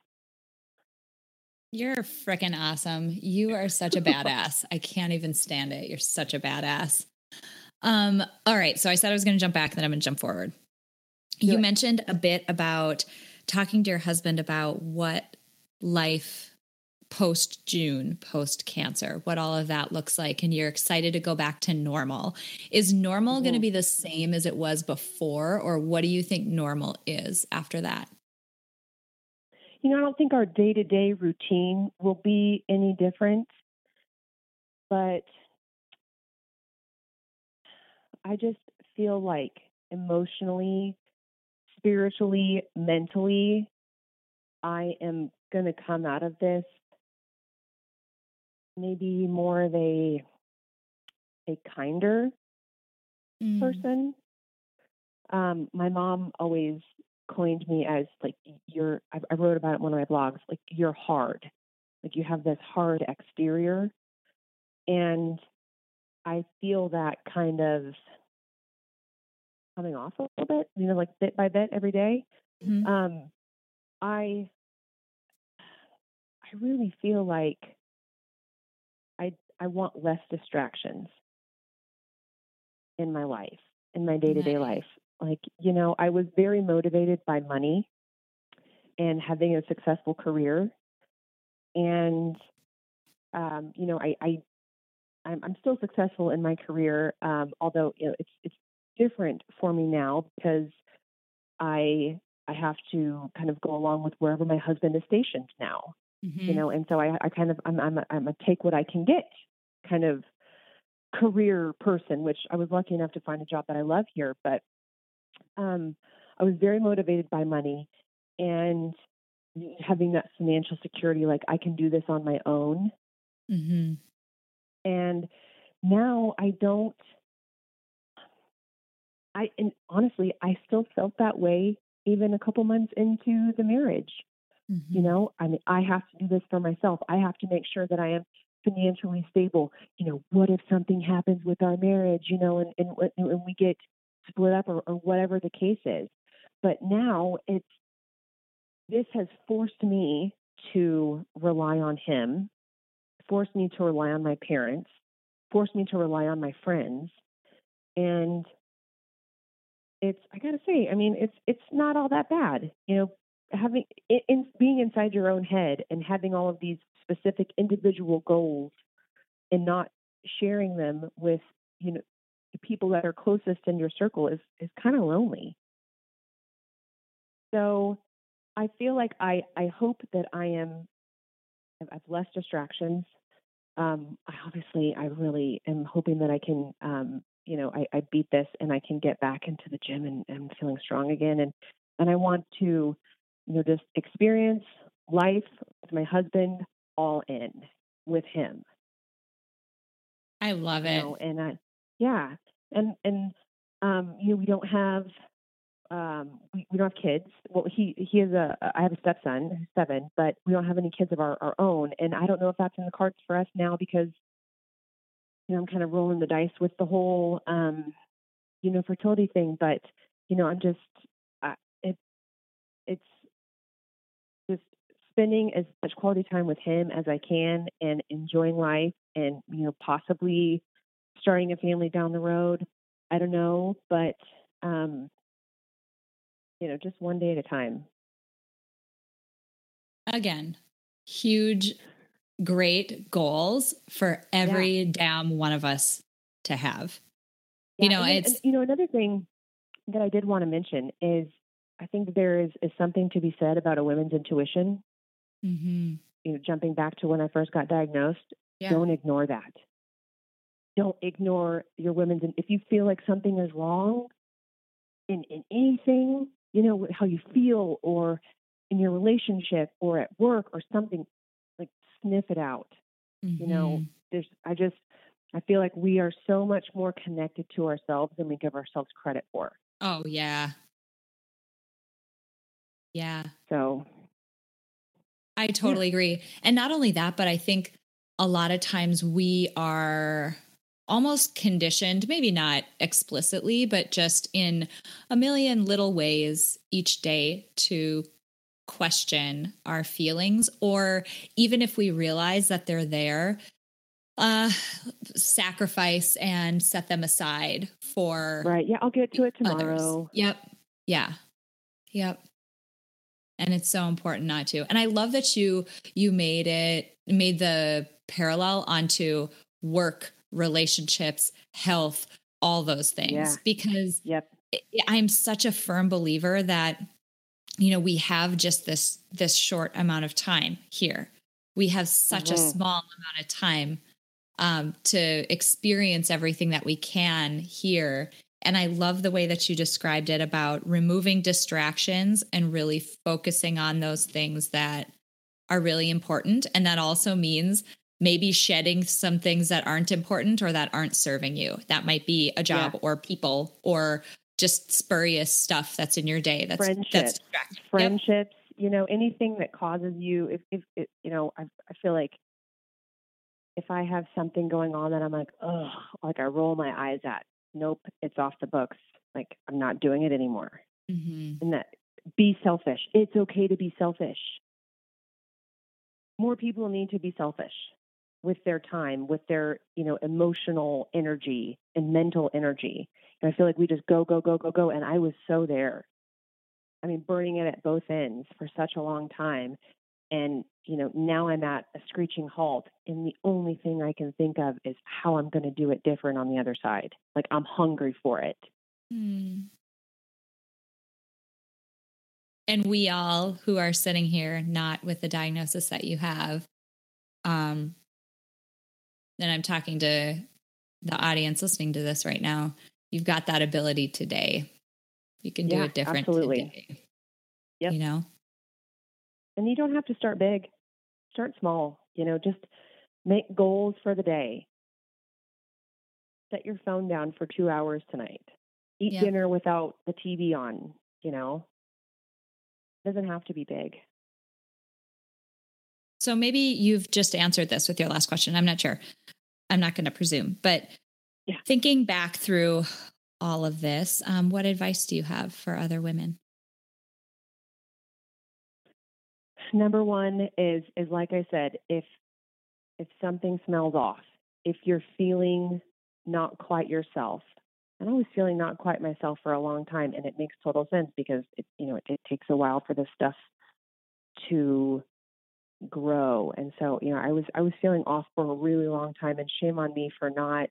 You're freaking awesome. You are such a badass. I can't even stand it. You're such a badass. Um, all right. So I said I was going to jump back, then I'm going to jump forward. Do you it. mentioned a bit about talking to your husband about what life post June, post cancer, what all of that looks like, and you're excited to go back to normal. Is normal mm-hmm. going to be the same as it was before, or what do you think normal is after that? You know, I don't think our day to day routine will be any different, but I just feel like emotionally, spiritually, mentally, I am going to come out of this maybe more of a a kinder mm. person. Um, my mom always coined me as like you're. I, I wrote about it in one of my blogs. Like you're hard. Like you have this hard exterior, and I feel that kind of coming off a little bit. You know, like bit by bit every day. Mm-hmm. Um, I I really feel like I I want less distractions in my life, in my day to day life. Like, you know, I was very motivated by money and having a successful career. And, um, you know, I, I, I'm, I'm still successful in my career, um, although you know, it's it's different for me now because I I have to kind of go along with wherever my husband is stationed now. Mm-hmm. You know, and so I, I kind of I'm I'm a, I'm a take what I can get kind of career person, which I was lucky enough to find a job that I love here. But um, I was very motivated by money and having that financial security, like I can do this on my own. Mm-hmm. And now I don't. I and honestly, I still felt that way even a couple months into the marriage. Mm-hmm. You know, I mean, I have to do this for myself. I have to make sure that I am financially stable. You know, what if something happens with our marriage, you know, and, and, and we get split up or, or whatever the case is. But now it's, this has forced me to rely on him, forced me to rely on my parents, forced me to rely on my friends. And it's, I gotta say, I mean, it's, it's not all that bad. You know, having in, being inside your own head and having all of these specific individual goals and not sharing them with you know the people that are closest in your circle is is kind of lonely so i feel like i i hope that i am i have less distractions um i obviously i really am hoping that i can um you know I, I beat this and i can get back into the gym and, and feeling strong again and and i want to you know, just experience life with my husband all in with him. I love it. You know, and I, yeah, and and um, you know, we don't have um, we, we don't have kids. Well, he he has a I have a stepson, seven, but we don't have any kids of our, our own, and I don't know if that's in the cards for us now because you know I'm kind of rolling the dice with the whole um, you know fertility thing, but you know I'm just uh, it it's just spending as much quality time with him as I can and enjoying life and, you know, possibly starting a family down the road. I don't know, but, um, you know, just one day at a time. Again, huge, great goals for every yeah. damn one of us to have. Yeah, you know, and, it's, and, you know, another thing that I did want to mention is I think there is, is something to be said about a woman's intuition. Mm-hmm. You know, jumping back to when I first got diagnosed, yeah. don't ignore that. Don't ignore your women's. And if you feel like something is wrong in, in anything, you know, how you feel or in your relationship or at work or something, like sniff it out. Mm-hmm. You know, mm-hmm. there's, I just, I feel like we are so much more connected to ourselves than we give ourselves credit for. Oh, yeah. Yeah. So I totally yeah. agree. And not only that, but I think a lot of times we are almost conditioned, maybe not explicitly, but just in a million little ways each day to question our feelings, or even if we realize that they're there, uh, sacrifice and set them aside for. Right. Yeah. I'll get to it tomorrow. Others. Yep. Yeah. Yep and it's so important not to and i love that you you made it made the parallel onto work relationships health all those things yeah. because yep i'm such a firm believer that you know we have just this this short amount of time here we have such mm-hmm. a small amount of time um, to experience everything that we can here and I love the way that you described it about removing distractions and really focusing on those things that are really important. And that also means maybe shedding some things that aren't important or that aren't serving you. That might be a job yeah. or people or just spurious stuff that's in your day. That's friendships. That's friendships. Yep. You know, anything that causes you. If, if, if you know, I, I feel like if I have something going on that I'm like, oh, like I roll my eyes at, nope, it's off the books. Like I'm not doing it anymore. Mm-hmm. And that be selfish. It's okay to be selfish. More people need to be selfish with their time, with their, you know, emotional energy and mental energy. And I feel like we just go, go, go, go, go. And I was so there. I mean, burning it at both ends for such a long time and you know now i'm at a screeching halt and the only thing i can think of is how i'm going to do it different on the other side like i'm hungry for it mm. and we all who are sitting here not with the diagnosis that you have um and i'm talking to the audience listening to this right now you've got that ability today you can do yeah, it different absolutely today, yep. you know and you don't have to start big. Start small. You know, just make goals for the day. Set your phone down for two hours tonight. Eat yeah. dinner without the TV on, you know. It doesn't have to be big. So maybe you've just answered this with your last question. I'm not sure. I'm not going to presume. But yeah. thinking back through all of this, um, what advice do you have for other women? number one is is like I said, if if something smells off, if you're feeling not quite yourself, and I was feeling not quite myself for a long time, and it makes total sense because it you know it, it takes a while for this stuff to grow, and so you know I was I was feeling off for a really long time, and shame on me for not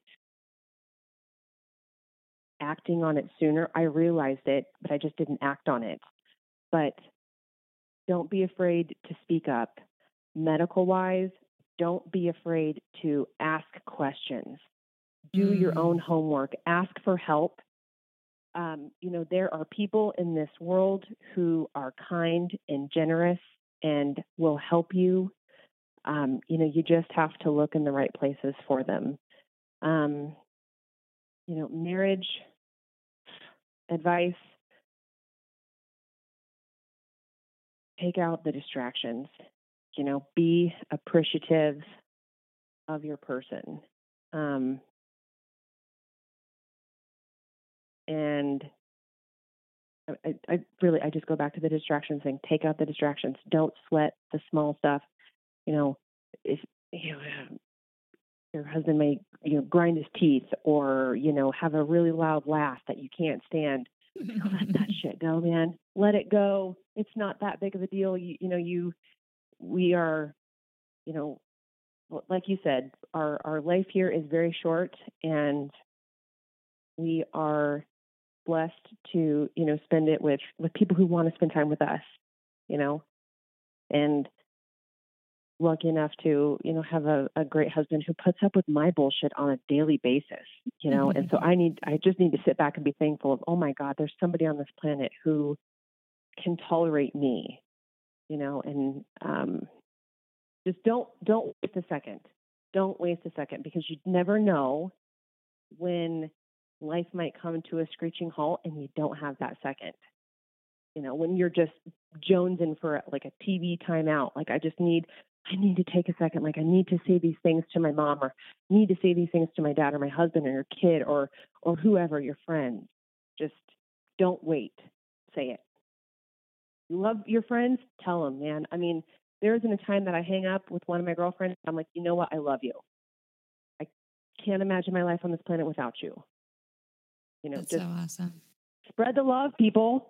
acting on it sooner. I realized it, but I just didn't act on it. But don't be afraid to speak up. Medical wise, don't be afraid to ask questions. Do mm. your own mm. homework. Ask for help. Um, you know, there are people in this world who are kind and generous and will help you. Um, you know, you just have to look in the right places for them. Um, you know, marriage advice take out the distractions. You know, be appreciative of your person. Um, and I, I, really, I just go back to the distractions thing. Take out the distractions. Don't sweat the small stuff. You know, if you know, your husband may you know grind his teeth or you know have a really loud laugh that you can't stand let that shit go, man. Let it go. It's not that big of a deal. You, you know, you, we are, you know, like you said, our our life here is very short, and we are blessed to, you know, spend it with with people who want to spend time with us, you know, and lucky enough to you know have a, a great husband who puts up with my bullshit on a daily basis you know mm-hmm. and so mm-hmm. i need i just need to sit back and be thankful of oh my god there's somebody on this planet who can tolerate me you know and um just don't don't waste a second don't waste a second because you never know when life might come to a screeching halt and you don't have that second. You know, when you're just jonesing for like a TV timeout, like I just need I need to take a second, like I need to say these things to my mom or need to say these things to my dad or my husband or your kid or or whoever, your friends. Just don't wait. Say it. You love your friends, tell them, man. I mean, there isn't a time that I hang up with one of my girlfriends. I'm like, you know what? I love you. I can't imagine my life on this planet without you. You know, That's just so awesome. spread the love, people.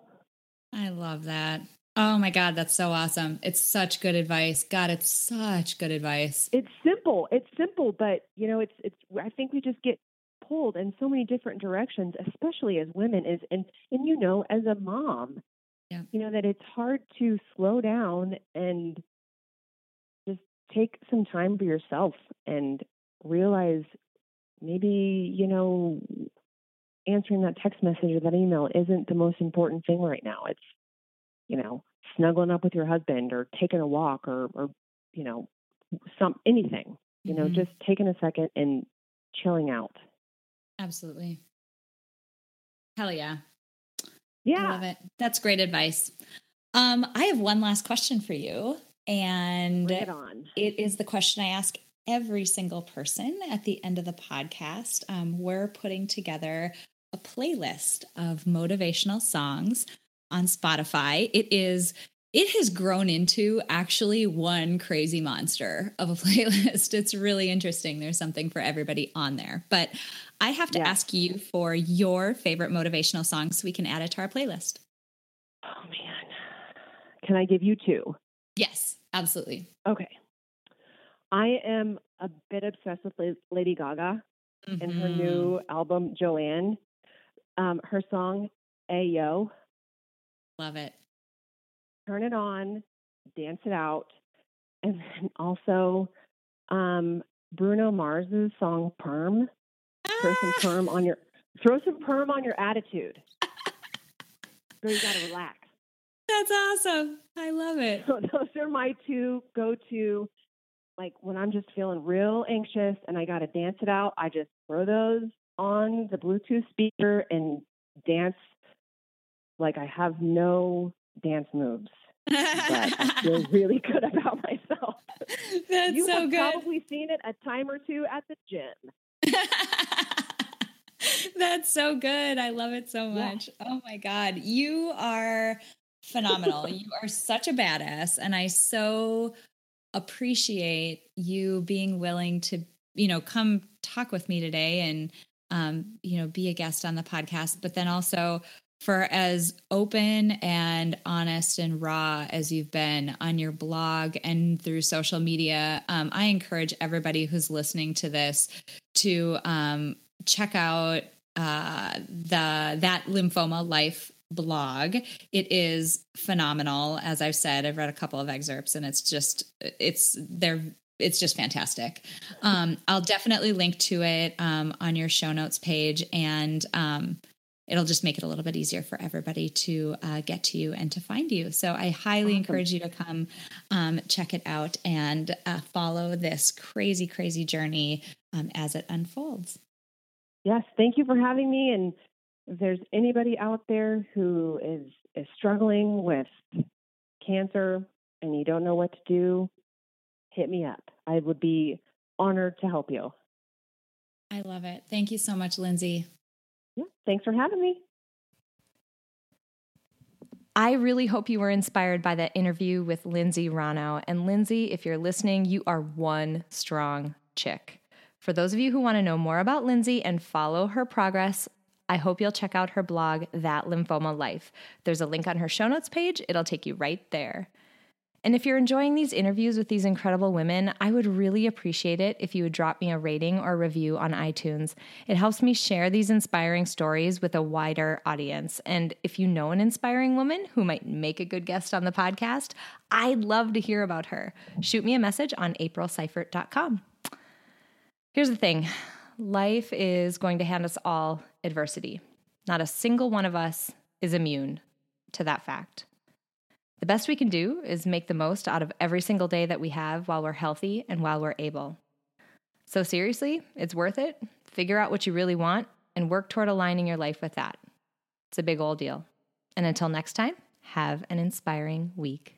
I love that. Oh my God, that's so awesome. It's such good advice. God, it's such good advice. It's simple. It's simple, but you know, it's it's I think we just get pulled in so many different directions, especially as women is and and you know, as a mom. Yeah. You know that it's hard to slow down and just take some time for yourself and realize maybe, you know, answering that text message or that email isn't the most important thing right now. It's, you know, snuggling up with your husband or taking a walk or, or you know, some anything. You know, Mhm. just taking a second and chilling out. Absolutely. Hell yeah. I Yeah. love it. That's great advice. Um, I have one last question for you. And Bring it on. It is the question I ask every single person at the end of the podcast. Um, we're putting together a playlist of motivational songs on Spotify. It is it has grown into actually one crazy monster of a playlist. It's really interesting. There's something for everybody on there. But I have to Yeah. ask you for your favorite motivational song so we can add it to our playlist. Oh man. Can I give you two? Yes, absolutely. Okay. I am a bit obsessed with Lady Gaga and her new mm-hmm. album Joanne. Um, her song A-YO, love it. turn it on, dance it out, and then also um, Bruno Mars's song Perm. Throw some Ah! perm on your throw some perm on your attitude. Girl, you gotta relax. That's awesome. I love it. So those are my two go to. Like when I'm just feeling real anxious and I got to dance it out, I just throw those on the Bluetooth speaker and dance like I have no dance moves, but I feel really good about myself. That's you so have good. probably seen it a time or two at the gym. That's so good. I love it so Yeah. much. Oh my God. You are phenomenal. you are such a badass. And I so appreciate you being willing to, you know, come talk with me today and, um, you know, be a guest on the podcast, but then also for as open and honest and raw as you've been on your blog and through social media. Um, I encourage everybody who's listening to this to um, check out uh, the that lymphoma life blog. It is phenomenal. As I've said, I've read a couple of excerpts, and it's just it's they're it's just fantastic. Um, I'll definitely link to it um, on your show notes page, and um, it'll just make it a little bit easier for everybody to uh, get to you and to find you. So I highly Awesome. encourage you to come um, check it out and uh, follow this crazy, crazy journey um, as it unfolds. Yes, thank you for having me. And if there's anybody out there who is is struggling with cancer and you don't know what to do, hit me up. I would be honored to help you. I love it. Thank you so much, Lindsay. Yeah, thanks for having me. I really hope you were inspired by that interview with Lindsay Rano. And Lindsay, if you're listening, you are one strong chick. For those of you who want to know more about Lindsay and follow her progress, I hope you'll check out her blog, That Lymphoma Life. There's a link on her show notes page, it'll take you right there. And if you're enjoying these interviews with these incredible women, I would really appreciate it if you would drop me a rating or review on iTunes. It helps me share these inspiring stories with a wider audience. And if you know an inspiring woman who might make a good guest on the podcast, I'd love to hear about her. Shoot me a message on aprilseifert.com. Here's the thing life is going to hand us all adversity. Not a single one of us is immune to that fact. The best we can do is make the most out of every single day that we have while we're healthy and while we're able. So, seriously, it's worth it. Figure out what you really want and work toward aligning your life with that. It's a big old deal. And until next time, have an inspiring week.